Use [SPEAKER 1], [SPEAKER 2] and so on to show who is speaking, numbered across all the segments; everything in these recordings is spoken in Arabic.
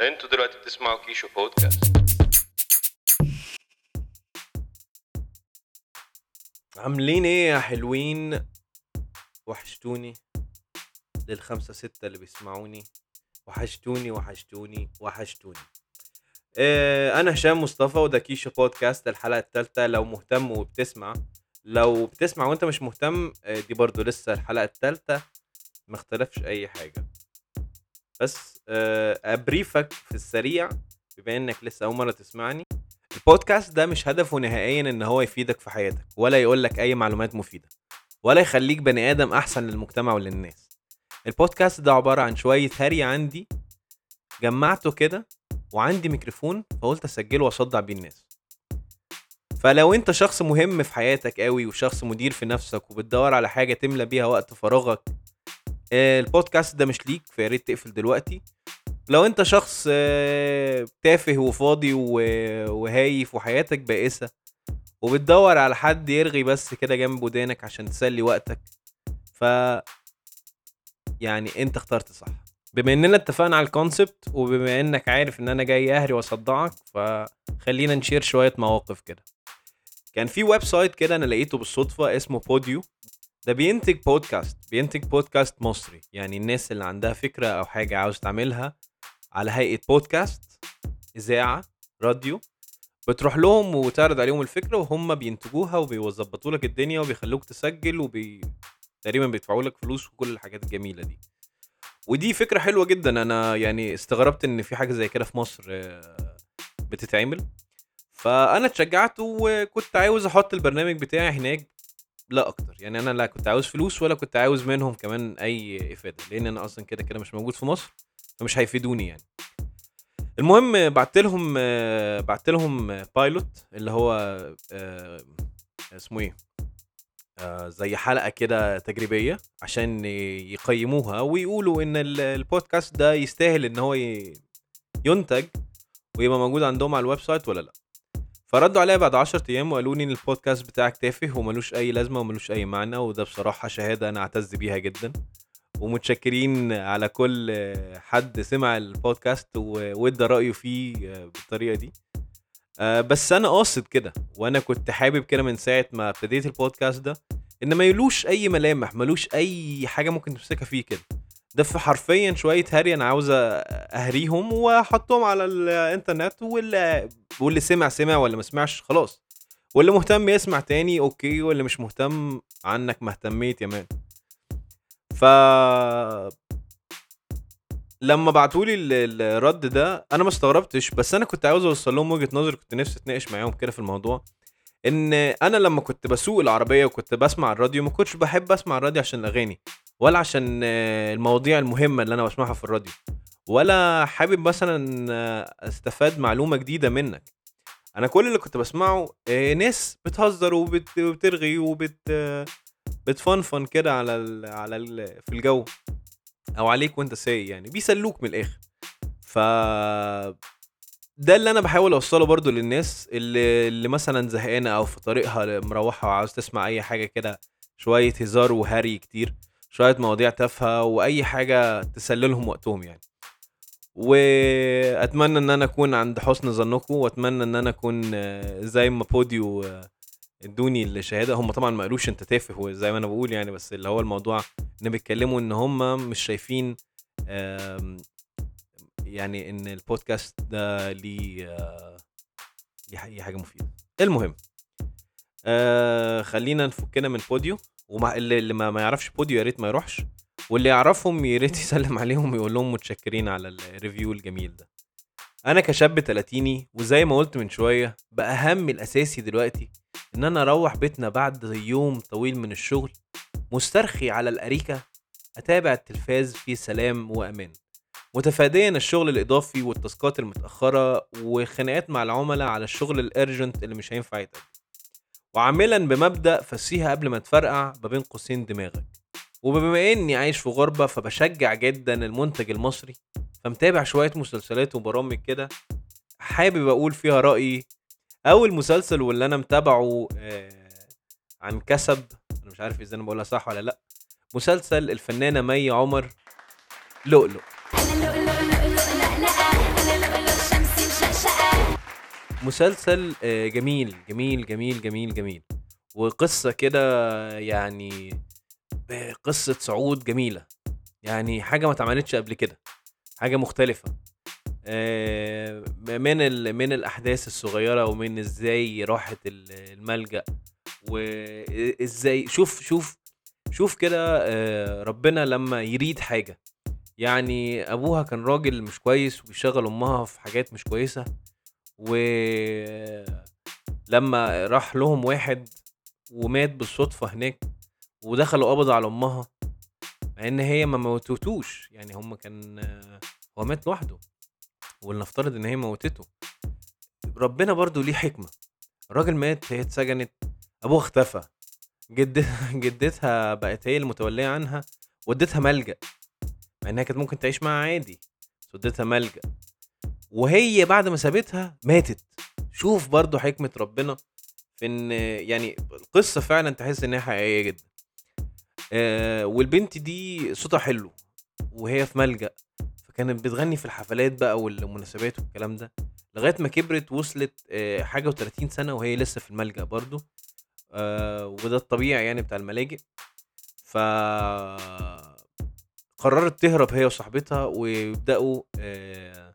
[SPEAKER 1] أنتوا دلوقتي بتسمعوا كيشو بودكاست.
[SPEAKER 2] عاملين إيه يا حلوين؟ وحشتوني. للخمسة ستة اللي بيسمعوني. وحشتوني وحشتوني وحشتوني. آه أنا هشام مصطفى وده كيشو بودكاست الحلقة التالتة. لو مهتم وبتسمع لو بتسمع وانت مش مهتم آه دي برضو لسه الحلقة التالتة. اختلفش أي حاجة. بس أبريفك في السريع بما إنك لسه أول مرة تسمعني. البودكاست ده مش هدفه نهائيا إن هو يفيدك في حياتك ولا يقول لك أي معلومات مفيدة ولا يخليك بني آدم أحسن للمجتمع وللناس. البودكاست ده عبارة عن شوية هري عندي جمعته كده وعندي ميكروفون فقلت أسجله وأصدع بيه الناس. فلو أنت شخص مهم في حياتك قوي وشخص مدير في نفسك وبتدور على حاجة تملى بيها وقت فراغك آه، البودكاست ده مش ليك فيا ريت تقفل دلوقتي. لو انت شخص آه، تافه وفاضي وهايف وحياتك بائسة وبتدور على حد يرغي بس كده جنب ودانك عشان تسلي وقتك ف يعني انت اخترت صح. بما اننا اتفقنا على ال concept وبما انك عارف ان أنا جاي اهري واصدعك فخلينا ن share شوية مواقف كده. كان في website كده أنا لقيته بالصدفة اسمه بوديو ده بينتج بودكاست بينتج بودكاست مصري. يعني الناس اللي عندها فكرة أو حاجة عاوز تعملها على هيئة بودكاست إذاعة راديو بتروح لهم وتعرض عليهم الفكرة وهم بينتجوها وبيظبطوا لك الدنيا وبيخلوك تسجل وبي تقريبا بيدفعوا لك فلوس وكل الحاجات الجميلة دي. ودي فكرة حلوة جدا. أنا يعني استغربت إن في حاجة زي كده في مصر آه، بتتعمل. فأنا اتشجعت وكنت عاوز أحط البرنامج بتاعي هناك لا أكتر. يعني أنا لا كنت عاوز فلوس ولا كنت عاوز منهم كمان أي إفادة لأن أنا أصلا كده كده مش موجود في مصر فمش هيفيدوني يعني. المهم بعت لهم بعت لهم pilot اللي هو آه، اسمه إيه؟ آه، زي حلقة كده تجريبية عشان يقيموها ويقولوا إن ال- البودكاست ده يستاهل إن هو ينتج ويبقى موجود عندهم على ال website ولا لأ. فردوا عليا بعد 10 أيام وقالوا لي إن البودكاست بتاعك تافه وملوش أي لازمة وملوش أي معنى وده بصراحة شهادة أنا اعتز بيها جدا. ومتشكرين على كل حد سمع البودكاست وادى رأيه فيه بالطريقة دي. آه، بس أنا قاصد كده وأنا كنت حابب كده من ساعة ما ابتديت البودكاست ده إن ما يلوش أي ملامح ملوش أي حاجة ممكن تمسكها فيه كده. ده في حرفيا شوية هري أنا عاوز أهريهم وأحطهم على الإنترنت واللي واللي سمع سمع واللي ما سمعش خلاص. واللي مهتم يسمع تاني أوكي واللي مش مهتم عنك ما اهتميت يا مان. ف لما بعتولي ال- الرد ده أنا ما استغربتش بس أنا كنت عاوز أوصل لهم وجهة نظري كنت نفسي أتناقش معاهم كده في الموضوع إن أنا لما كنت بسوق العربية وكنت بسمع الراديو ما كنتش بحب أسمع الراديو عشان الأغاني. ولا عشان المواضيع المهمة اللي أنا بسمعها في الراديو ولا حابب مثلا أستفاد معلومة جديدة منك. أنا كل اللي كنت بسمعه آه، ناس بتهزر وبت- وبترغي وبت بتفنفن كده على ال على ال في الجو أو عليك وأنت سايق يعني بيسلوك من الآخر. ف ده اللي أنا بحاول أوصله برضو للناس اللي, اللي مثلا زهقانة أو في طريقها مروحة وعاوز تسمع أي حاجة كده شوية هزار وهري كتير. شوية مواضيع تافهة وأي حاجة تسللهم وقتهم يعني. وأتمنى إن أنا أكون عند حسن ظنكم وأتمنى إن أنا أكون زي ما بوديو ادوني الشهادة. هم طبعا ما قالوش أنت تافه زي ما أنا بقول يعني بس اللي هو الموضوع إن بيتكلموا إن هم مش شايفين يعني إن البودكاست ده ليه حاجة مفيدة. المهم آه خلينا نفكنا من بوديو. ومع اللي, اللي ما, ما يعرفش بوديو يا ريت ما يروحش واللي يعرفهم يا ريت يسلم عليهم ويقول لهم متشكرين على ال review الجميل ده. أنا كشاب تلاتيني وزي ما قلت من شوية بقى همي الأساسي دلوقتي إن أنا أروح بيتنا بعد يوم طويل من الشغل مسترخي على الأريكة أتابع التلفاز في سلام وأمان. متفاديا الشغل الإضافي والتاسكات المتأخرة وخناقات مع العملاء على الشغل ال urgent اللي مش هينفع يتقدم. وعاملا بمبدأ فسيها قبل ما تفرقع ما بين قوسين دماغك. وبما إني عايش في غربة فبشجع جدا المنتج المصري فمتابع شوية مسلسلات وبرامج كده حابب أقول فيها رأيي اول مسلسل واللي أنا متابعه آه، عن كسب أنا مش عارف إذا أنا بقولها صح ولا لأ مسلسل الفنانة مي عمر لؤلؤ. مسلسل آه، جميل جميل جميل جميل جميل. وقصة كده يعني ب- قصة صعود جميلة. يعني حاجة ما اتعملتش قبل كده. حاجة مختلفة. آه، من. من الأحداث الصغيرة ومن إزاي راحت ال- الملجأ. وازاي شوف شوف شوف كده آه، ربنا لما يريد حاجة. يعني أبوها كان راجل مش كويس وبيشغل أمها في حاجات مش كويسة. ولما راح لهم واحد ومات بالصدفة هناك ودخلوا قبضوا على أمها مع إن هي ما موتوتوش يعني هم كان هو مات لوحده ولنفترض إن هي موتته. ربنا برضو ليه حكمة. الراجل مات هي اتسجنت أبوها اختفى. جد... جدتها بقت هي المتولية عنها ودتها ملجأ مع إنها كانت ممكن تعيش معاها عادي بس ودتها ملجأ. وهي بعد ما سابتها ماتت. شوف برضو حكمة ربنا في إن يعني القصة فعلا تحس إنها حقيقية جدا. آه والبنت دي صوتها حلو وهي في ملجأ فكانت بتغني في الحفلات بقى والمناسبات والكلام ده لغاية ما كبرت وصلت آه حاجة و30 سنة وهي لسه في الملجأ برضو. آه وده الطبيعي يعني بتاع الملاجئ. ف قررت تهرب هي وصاحبتها ويبدأوا آه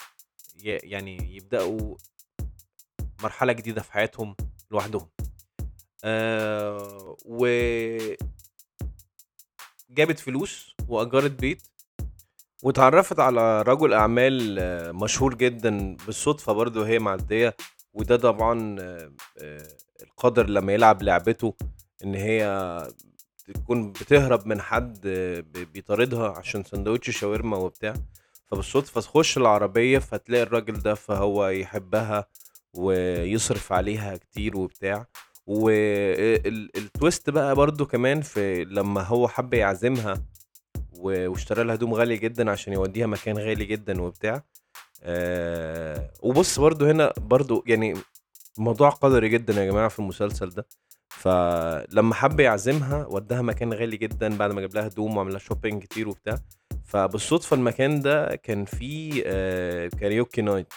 [SPEAKER 2] يعني يبدأوا مرحلة جديدة في حياتهم لوحدهم. آه و جابت فلوس وأجرت بيت واتعرفت على رجل أعمال آه، مشهور جدا بالصدفة برضه هي معدية وده طبعا آه، آه، القدر لما يلعب لعبته إن هي تكون بتهرب من حد آه، بيطاردها عشان سندوتش شاورما وبتاع. فبالصدفة تخش العربية فتلاقي الراجل ده فهو يحبها ويصرف عليها كتير وبتاع. والتويست بقى برضو كمان في لما هو حب يعزمها واشترى لها هدوم غالية جدا عشان يوديها مكان غالي جدا وبتاع. آه وبص برضو هنا برضو يعني موضوع قدري جدا يا جماعة في المسلسل ده. فلما حب يعزمها وداها مكان غالي جدا بعد ما جاب لها هدوم وعمل لها shopping كتير وبتاع. فبالصدفة المكان ده كان فيه آه karaoke night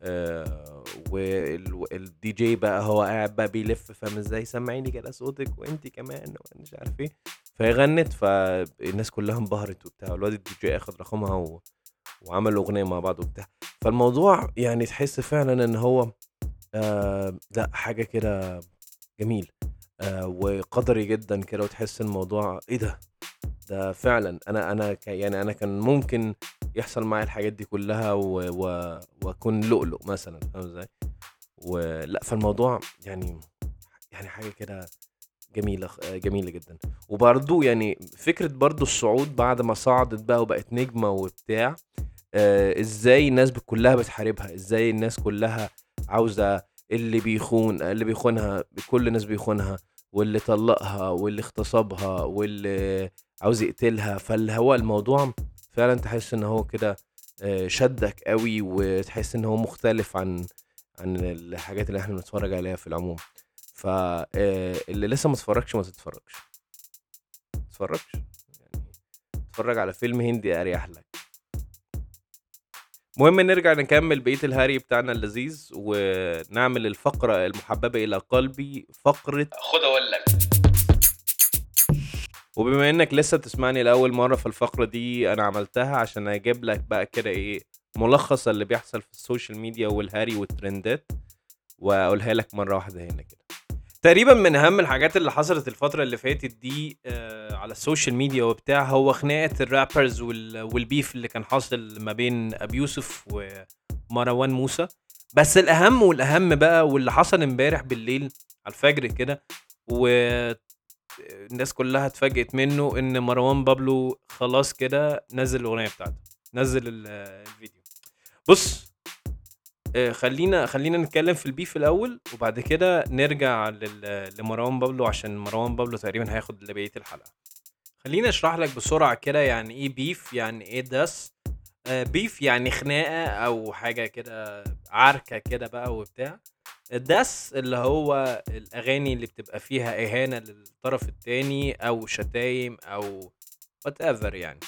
[SPEAKER 2] آه والدي جي بقى هو قاعد بقى بيلف فاهم إزاي؟ سمعيني كده صوتك وانت كمان ومش عارف إيه. فهي غنت فالناس كلها انبهرت وبتاع. والواد الدي جي اخد رقمها و... وعملوا أغنية مع بعض وبتاع. فالموضوع يعني تحس فعلا إن هو آه لأ حاجة كده جميل آه وقدري جدا كده وتحس الموضوع إيه ده؟ ده فعلا أنا أنا يعني أنا كان ممكن يحصل معايا الحاجات دي كلها. وأكون لؤلؤ مثلا فاهم إزاي؟ ولا فالموضوع يعني يعني حاجة كده جميلة جميلة جدا. وبرضو يعني فكرة برضو الصعود بعد ما صعدت بقى وبقت نجمة وبتاع آه إزاي الناس كلها بتحاربها؟ إزاي الناس كلها عاوزة اللي بيخون اللي بيخونها كل الناس بيخونها واللي طلقها واللي اغتصبها واللي عاوز يقتلها. فاللي هو الموضوع فعلا تحس إن هو كده آه، شدك قوي وتحس إن هو مختلف عن عن الحاجات اللي إحنا بنتفرج عليها في العموم. فاللي لسه ما اتفرجش ما تتفرجش. تتفرجش؟ يعني اتفرج على فيلم هندي أريح لك. المهم نرجع نكمل بقية الهري بتاعنا اللذيذ ونعمل الفقرة المحببة إلى قلبي فقرة
[SPEAKER 1] خد أقول لك.
[SPEAKER 2] وبما إنك لسه بتسمعني لأول مرة في الفقرة دي أنا عملتها عشان أجيب لك بقى كده إيه ملخص اللي بيحصل في ال social media والهري والترندات وأقولها لك مرة واحدة هنا كده. تقريبا من أهم الحاجات اللي حصلت الفترة اللي فاتت دي آه على ال social media وبتاع هو خناقة ال rappers وال وال beef اللي كان حاصل ما بين أبي يوسف ومروان موسى. بس الأهم والأهم بقى واللي حصل امبارح بالليل على الفجر كده و الناس كلها اتفاجئت منه إن مروان بابلو خلاص كده نزل الأغنية بتاعته نزل ال- الفيديو. بص آه، خلينا خلينا نتكلم في ال beef الأول وبعد كده نرجع لمروان بابلو عشان مروان بابلو تقريبا هياخد بقيه الحلقة. خليني أشرح لك بسرعة كده يعني إيه beef يعني إيه diss. آه، beef يعني خناقة أو حاجة كده عركة كده بقى وبتاع. ال diss اللي هو الأغاني اللي بتبقى فيها إهانة للطرف التاني أو شتايم أو whatever يعني.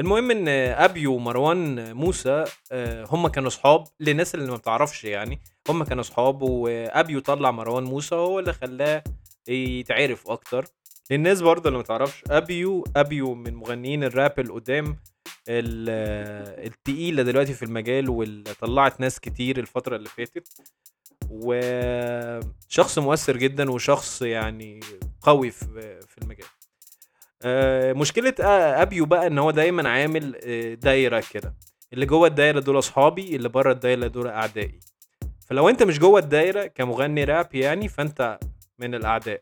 [SPEAKER 2] المهم إن ابيو ومروان موسى آه، هم كانوا صحاب للناس اللي ما بتعرفش يعني. هم كانوا صحاب وابيو طلع مروان موسى هو اللي خلاه يتعرف أكتر. للناس برضه اللي ما تعرفش ابيو ابيو من مغنيين الراب القدام ال- التقيلة دلوقتي في المجال واللي طلعت ناس كتير الفترة اللي فاتت. وشخص مؤثر جدا وشخص يعني قوي في المجال. آه، مشكلة آه، أبيو بقى إن هو دايما عامل آه، دايرة كده. اللي جوه الدايرة دول أصحابي اللي بره الدايرة دول أعدائي. فلو أنت مش جوه الدايرة كمغني راب يعني فأنت من الأعداء.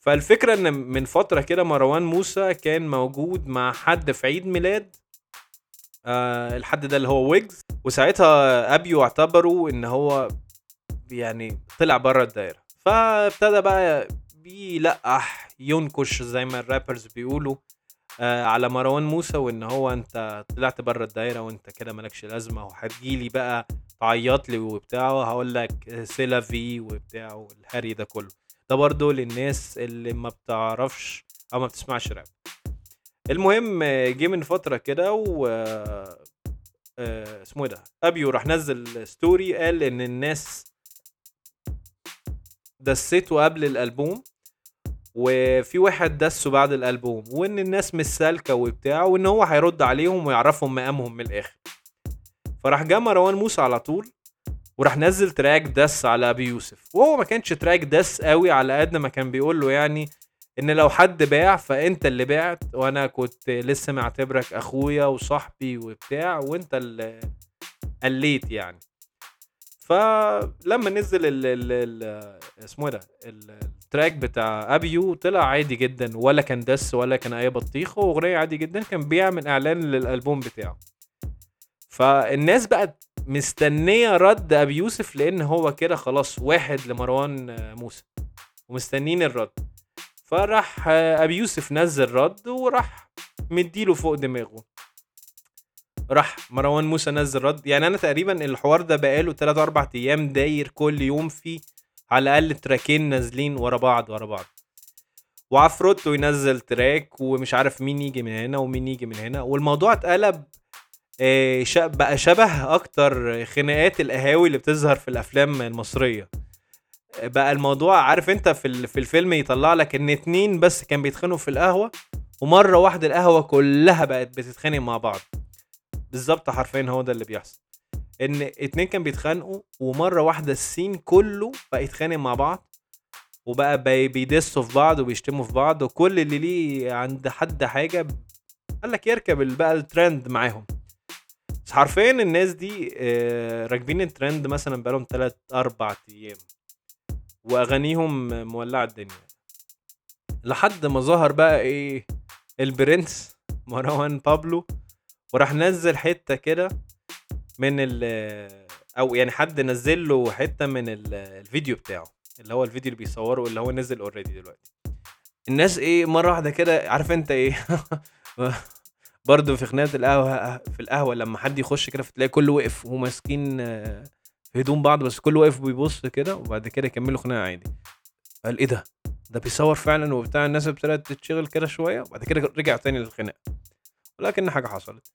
[SPEAKER 2] فالفكرة إن من فترة كده مروان موسى كان موجود مع حد في عيد ميلاد الحد ده اللي هو ويجز. وساعتها أبيو اعتبروا إن هو يعني طلع بره الدايرة. فابتدى بقى بيلقح ينكش زي ما الرابرز بيقولوا آه على مروان موسى وإن هو أنت طلعت بره الدايرة وأنت كده مالكش لازمة وهتجيلي بقى تعيط لي وبتاع هقول لك سيلا في وبتاع والهري ده كله. ده برضه للناس اللي ما بتعرفش أو ما بتسمعش راب. المهم جه من فترة كده و آه، آه، اسمه إيه ده؟ أبيو راح نزل story قال إن الناس دسيته قبل الألبوم. وفي واحد دسه بعد الألبوم وإن الناس مش سالكة وبتاع وإن هو هيرد عليهم ويعرفهم مقامهم من الآخر. فراح جه مروان موسى على طول وراح نزل track diss على أبي يوسف. وهو ما كانش track diss قوي على قد ما كان بيقول له يعني إن لو حد باع فأنت اللي بعت وأنا كنت لسه معتبرك أخويا وصاحبي وبتاع وأنت اللي قليت يعني. فلما نزل ال ال ال اسمه إيه ده؟ التراك بتاع أبيو طلع عادي جدا ولا كان دس ولا كان أي بطيخ هو اغنيه عادي جدا كان بيعمل إعلان للألبوم بتاعه. فالناس بقت مستنية رد أبي يوسف لأن هو كده خلاص واحد لمروان موسى ومستنين الرد. فراح أبي يوسف نزل رد وراح مديله فوق دماغه. راح مروان موسى نزل رد. يعني أنا تقريبا الحوار ده بقاله 3 4 أيام داير كل يوم فيه على الأقل تراكين نازلين ورا بعض ورا بعض. وعفروتو ينزل تراك ومش عارف مين يجي من هنا ومين يجي من هنا. والموضوع اتقلب آه، بقى شبه أكتر خناقات القهاوي اللي بتظهر في الأفلام المصرية. بقى الموضوع عارف أنت في في الفيلم يطلع لك إن اتنين بس كان بيتخانقوا في القهوة ومرة واحدة القهوة كلها بقت بتتخانق مع بعض. بالظبط حرفيا هو ده اللي بيحصل. إن اتنين كان بيتخانقوا ومرة واحدة السين كله بقى يتخانق مع بعض وبقى بي- بيدسوا في بعض وبيشتموا في بعض وكل اللي ليه عند حد حاجة قال لك يركب بقى الترند معاهم. بس حرفيا الناس دي آه، راكبين الترند مثلا بقالهم 3 4 أيام وأغانيهم مولعة الدنيا. لحد ما ظهر بقى إيه البرنس مروان بابلو وراح نزل حتة كده من ال أو يعني حد نزل له حتة من ال- الفيديو بتاعه اللي هو الفيديو اللي بيصوره اللي هو نزل already دلوقتي. الناس إيه مرة واحدة كده عارف أنت إيه؟ برضه في خناقة القهوة في القهوة لما حد يخش كده فتلاقي كله وقف وماسكين آه، هدوم بعض بس كله واقف بيبص كده وبعد كده يكملوا خناقة عادي. قال إيه ده؟ ده بيصور فعلا وبتاع الناس ابتدت تتشغل كده شوية وبعد كده رجع تاني للخناقة. ولكن حاجة حصلت.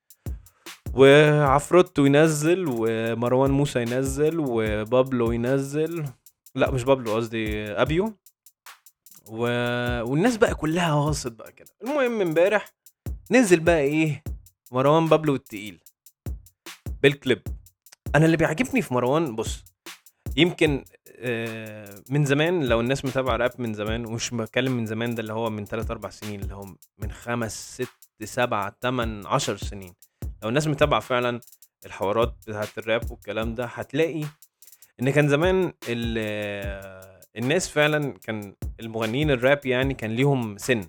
[SPEAKER 2] وعفروتو ينزل ومروان موسى ينزل وبابلو ينزل. لا مش بابلو قصدي أبيو. و... والناس بقى كلها غاصت بقى كده. المهم امبارح نزل بقى إيه؟ مروان بابلو التقيل بالكليب. أنا اللي بيعجبني في مروان بص يمكن آه، من زمان لو الناس متابعة راب من زمان ومش بتكلم من زمان ده اللي هو من 3 4 سنين اللي هو من 5 6 7 8 10 سنين. لو الناس متابعة فعلا الحوارات بتاعت الراب والكلام ده هتلاقي إن كان زمان ال- الناس فعلا كان المغنيين الراب يعني كان ليهم سن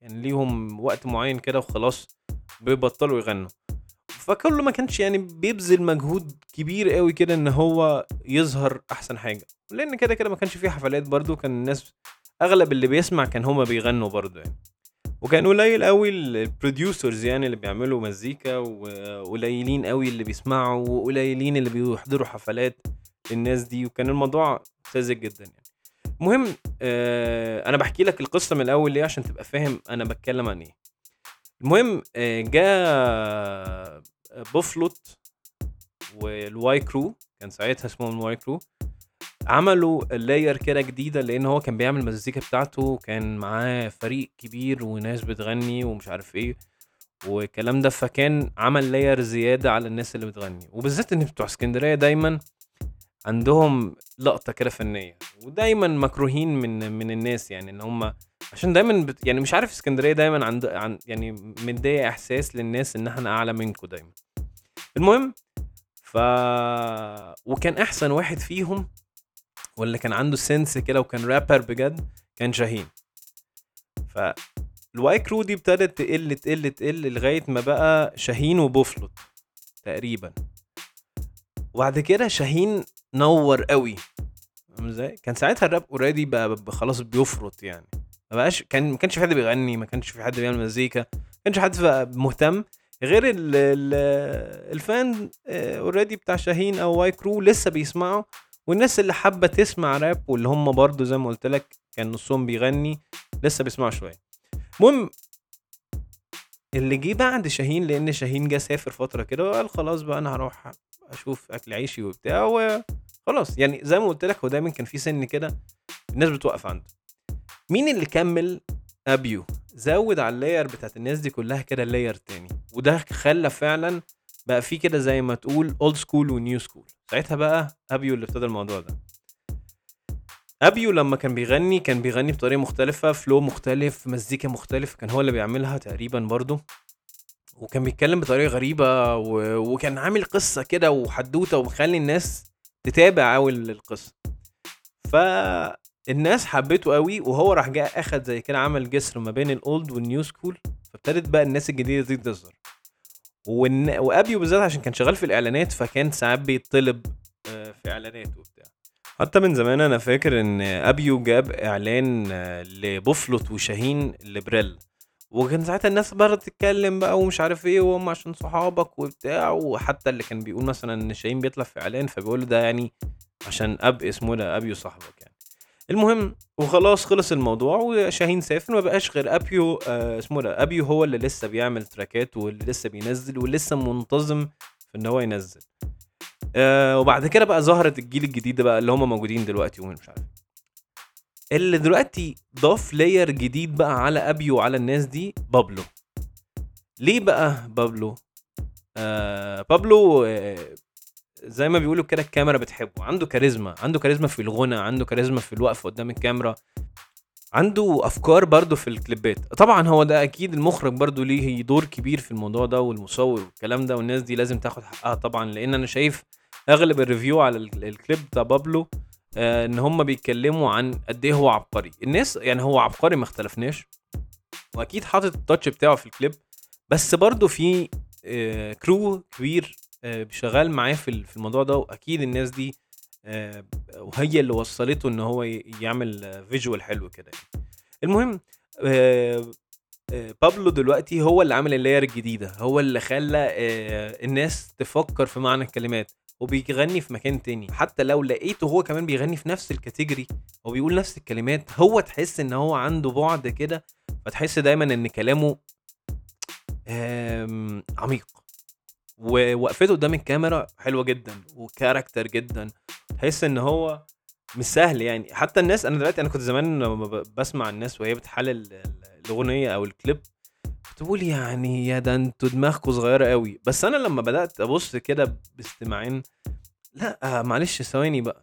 [SPEAKER 2] كان ليهم وقت معين كده وخلاص بيبطلوا يغنوا. فكله ما كانش يعني بيبذل مجهود كبير قوي كده إن هو يظهر أحسن حاجة. لأن كده كده ما كانش فيه حفلات برضو كان الناس أغلب اللي بيسمع كان هما بيغنوا برضو يعني. وكان قليل قوي البروديوسرز يعني اللي بيعملوا مزيكا وقليلين قوي اللي بيسمعوا وقليلين اللي بيحضروا حفلات للناس دي وكان الموضوع ساذج جدا يعني. المهم آه أنا بحكي لك القصة من الأول ليه؟ عشان تبقى فاهم أنا بتكلم عن إيه. المهم آه، جا بوفلوت وال Y Crew كان ساعتها اسمهم ال Y Crew عملوا ال layer كده جديدة لأن هو كان بيعمل المزيكا بتاعته كان معاه فريق كبير وناس بتغني ومش عارف إيه والكلام ده فكان عمل layer زيادة على الناس اللي بتغني. وبالذات إن بتوع اسكندرية دايما عندهم لقطة كده فنية ودايما مكروهين من من الناس يعني إن هم عشان دايما بت يعني مش عارف اسكندرية دايما عند عن يعني مدية إحساس للناس ان إحنا أعلى منكم دايما. المهم ف وكان أحسن واحد فيهم واللي كان عنده sense كده وكان رابر بجد كان شاهين. ف ال Y Crew دي ابتدت تقل تقل تقل لغاية ما بقى شاهين وبوفلوت تقريبا. وبعد كده شاهين نور قوي. إزاي؟ كان ساعتها الراب already بقى خلاص بيفرط يعني. ما بقاش كان ما كانش في حد بيغني ما كانش في حد بيعمل مزيكا ما كانش حد مهتم. غير ال ال ال fan already بتاع شاهين أو Y Crew لسه بيسمعوا. والناس اللي حابة تسمع راب واللي هم برضو زي ما قلت لك كان نصهم بيغني لسه بيسمعوا شوية. المهم اللي جه بعد شاهين لأن شاهين جه سافر فترة كده وقال خلاص بقى أنا هروح أشوف أكل عيشي وبتاع وخلاص يعني زي ما قلت لك هو دايما كان في سن كده الناس بتوقف عنده. مين اللي كمل؟ أبيو. زود على ال layer بتاعت الناس دي كلها كده ال layer تاني وده خلى فعلا بقى في كده زي ما تقول old school و new school ساعتها بقى أبيو اللي ابتدى الموضوع ده. أبيو لما كان بيغني كان بيغني بطريقة مختلفة flow مختلف مزيكا مختلف كان هو اللي بيعملها تقريبا برضه وكان بيتكلم بطريقة غريبة و... وكان عامل قصة كده وحدوتة ومخلي الناس تتابع قوي القصة فالناس حبيته قوي وهو راح جاء أخد زي كده عمل جسر ما بين ال old وال new school فابتدت بقى الناس الجديدة دي تظهر. والن... وأبيو بالذات عشان كان شغال في الإعلانات فكان ساعات بيطلب آه، في إعلانات وبتاع. حتى من زمان أنا فاكر إن أبيو جاب إعلان آه، لبوفلوت وشاهين لبريل. وكان ساعتها الناس بقى تتكلم بقى ومش عارف إيه وهم عشان صحابك وبتاع. وحتى اللي كان بيقول مثلا إن شاهين بيطلع في إعلان فبيقول ده يعني عشان أب اسمه ده؟ أبيو صاحبك يعني. المهم وخلاص خلص الموضوع وشاهين سافر ما بقاش غير أبيو آه اسمه ده أبيو هو اللي لسه بيعمل تراكات واللي لسه بينزل ولسه منتظم في إن هو ينزل. آه وبعد كده بقى ظهرت الجيل الجديد بقى اللي هم موجودين دلوقتي ومش عارف. اللي دلوقتي ضاف layer جديد بقى على أبيو وعلى الناس دي بابلو. ليه بقى بابلو؟ آه بابلو آه زي ما بيقولوا كده الكاميرا بتحبه. عنده كاريزما عنده كاريزما في الغنى عنده كاريزما في الوقفه قدام الكاميرا. عنده أفكار برضو في الكليبات. طبعا هو ده أكيد المخرج برضو ليه دور كبير في الموضوع ده والمصور والكلام ده والناس دي لازم تاخد حقها طبعا. لأن أنا شايف أغلب ال review على ال- الكليب بتاع بابلو آه إن هم بيتكلموا عن قد إيه هو عبقري. الناس يعني هو عبقري ما اختلفناش. وأكيد حاطط ال touch بتاعه في الكليب. بس برضو في crew كبير آه شغال معاه في في الموضوع ده وأكيد الناس دي آه وهي اللي وصلته إن هو يعمل visual حلو كده يعني. المهم آه آه، بابلو دلوقتي هو اللي عامل ال layer الجديدة هو اللي خلى آه، الناس تفكر في معنى الكلمات وبيغني في مكان تاني حتى لو لقيته هو كمان بيغني في نفس الكاتيجوري وبيقول نفس الكلمات هو تحس إن هو عنده بعد كده فتحس دايما إن كلامه عميق ووقفته قدام الكاميرا حلوة جدا وكاركتر جدا. تحس إن هو مش سهل يعني. حتى الناس أنا دلوقتي أنا كنت زمان لما بسمع الناس وهي بتحلل ال- الأغنية أو الكليب كنت بقول يعني يا ده أنتوا دماغكم صغيرة قوي بس أنا لما بدأت أبص كده باستماعين لأ معلش ثواني بقى.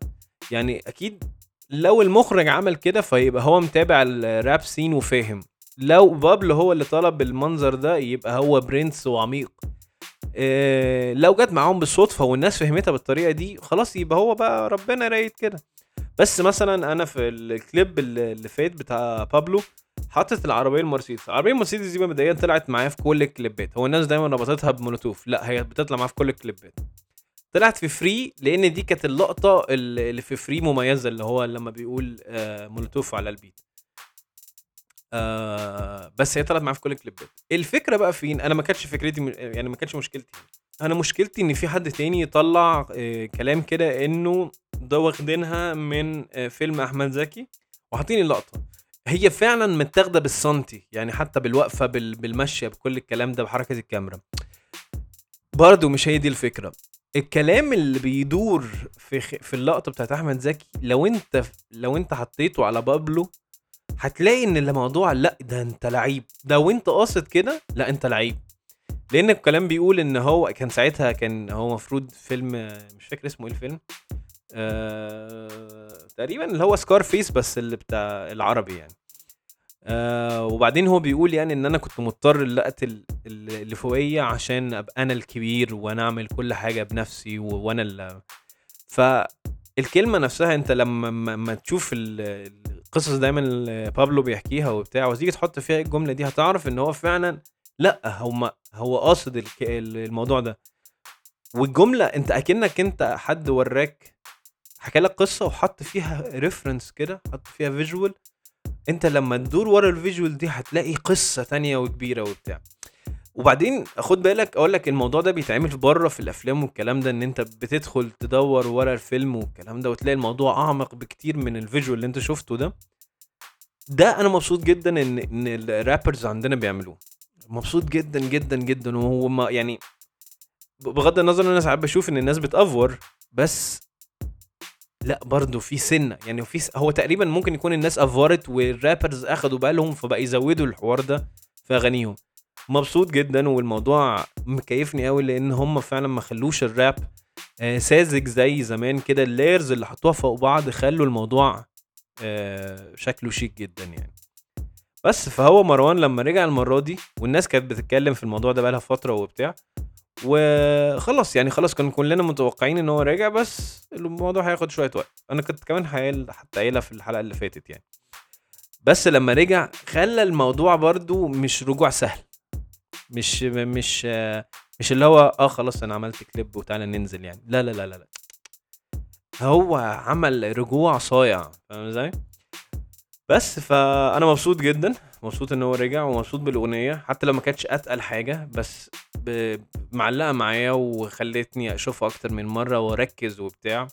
[SPEAKER 2] يعني أكيد لو المخرج عمل كده فيبقى هو متابع ال rap scene وفاهم. لو بابلو هو اللي طلب المنظر ده يبقى هو برنس وعميق. إيه لو جت معاهم بالصدفة والناس فهمتها بالطريقة دي خلاص يبقى هو بقى ربنا رايد كده. بس مثلا أنا في الكليب اللي فات بتاع بابلو حاطط العربية المرسيدس. العربيه المرسيدس دي مبدئيا طلعت معايا في كل الكليبات. هو الناس دايما ربطتها بمولوتوف. لا هي بتطلع معايا في كل الكليبات. طلعت في free لأن دي كانت اللقطة اللي اللي في فري مميزة اللي هو لما بيقول آه مولوتوف على ال beat. آه بس هي طلعت معايا في كل الكليبات. الفكرة بقى فين؟ أنا ما كانتش فكرتي يعني ما كانتش مشكلتي. أنا مشكلتي إن في حد تاني يطلع آه كلام كده إنه ده واخدينها من آه فيلم أحمد زكي وحاطين اللقطة. هي فعلا متاخدة بالسنتي يعني حتى بالوقفة بال... بالمشية بكل الكلام ده بحركة الكاميرا. برضه مش هي دي الفكرة. الكلام اللي بيدور في. في اللقطة بتاعت أحمد زكي لو أنت لو أنت حطيته على بابلو هتلاقي إن الموضوع لأ ده أنت لعيب. ده وأنت قاصد كده لأ أنت لعيب. لأن الكلام بيقول إن هو كان ساعتها كان هو المفروض فيلم مش فاكر اسمه إيه الفيلم آه... تقريبا اللي هو سكار فيس بس اللي بتاع العربي يعني. آه وبعدين هو بيقول يعني إن أنا كنت مضطر اقتل اللي فوقيه عشان أبقى أنا الكبير وأنا أعمل كل حاجة بنفسي وأنا ال فالكلمه نفسها أنت لما ما- ما تشوف ال- القصص دايما بابلو بيحكيها وبتاع وتيجي تحط فيها الجملة دي هتعرف إن هو فعلا لأ هو هو قاصد الموضوع ده. والجملة أنت أكنك أنت حد وراك حكى لك قصة وحط فيها reference كده حط فيها visual أنت لما تدور ورا ال visual دي هتلاقي قصة تانية وكبيرة وبتاع. وبعدين خد بالك أقول لك الموضوع ده بيتعمل بره في الأفلام والكلام ده إن أنت بتدخل تدور ورا الفيلم والكلام ده وتلاقي الموضوع أعمق بكتير من ال visual اللي أنت شفته ده. ده أنا مبسوط جدا إن إن ال rappers عندنا بيعملوه. مبسوط جدا جدا جدا وهو ما يعني بغض النظر إن أنا ساعات بشوف إن الناس بتأفور بس لأ برضه في سنة يعني في س... هو تقريبا ممكن يكون الناس أفورت وال rappers أخدوا بالهم فبقى يزودوا الحوار ده في أغانيهم. مبسوط جدا والموضوع مكيفني قوي لأن هم فعلا ما خلوش الراب آه، ساذج زي زمان كده. ال layers اللي حطوها فوق بعض خلوا الموضوع آه، شكله شيك جدا يعني. بس فهو مروان لما رجع المرة دي والناس كانت بتتكلم في الموضوع ده بقالها فترة وبتاع وخلاص يعني خلاص كنا كلنا متوقعين إن هو راجع بس الموضوع هياخد شوية وقت. أنا كنت كمان هيل حتى قايلها في الحلقة اللي فاتت يعني. بس لما رجع خلى الموضوع برضو مش رجوع سهل. مش مش مش اللي هو آه خلاص أنا عملت كليب وتعالى ننزل يعني. لا لا لا لا. هو عمل رجوع صايع فاهم إزاي؟ بس فأنا مبسوط جدا مبسوط إن هو رجع ومبسوط بالأغنية حتى لو ما كانتش أتقل حاجة بس معلقة معايا وخلتني اشوفها أكتر من مرة وأركز وبتاع.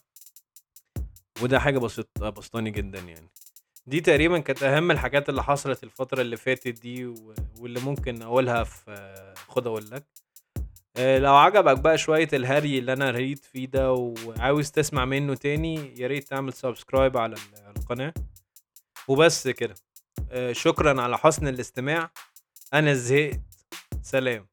[SPEAKER 2] وده حاجة بسيط بسطاني جدا يعني. دي تقريبا كانت أهم الحاجات اللي حصلت الفترة اللي فاتت دي واللي ممكن أقولها في خد أقول لك. آه، لو عجبك بقى شوية الهري اللي أنا هريت فيه ده وعاوز تسمع منه تاني يا ريت تعمل subscribe على ال- القناة. وبس كده. آه، شكرا على حسن الاستماع. أنا زهقت. سلام.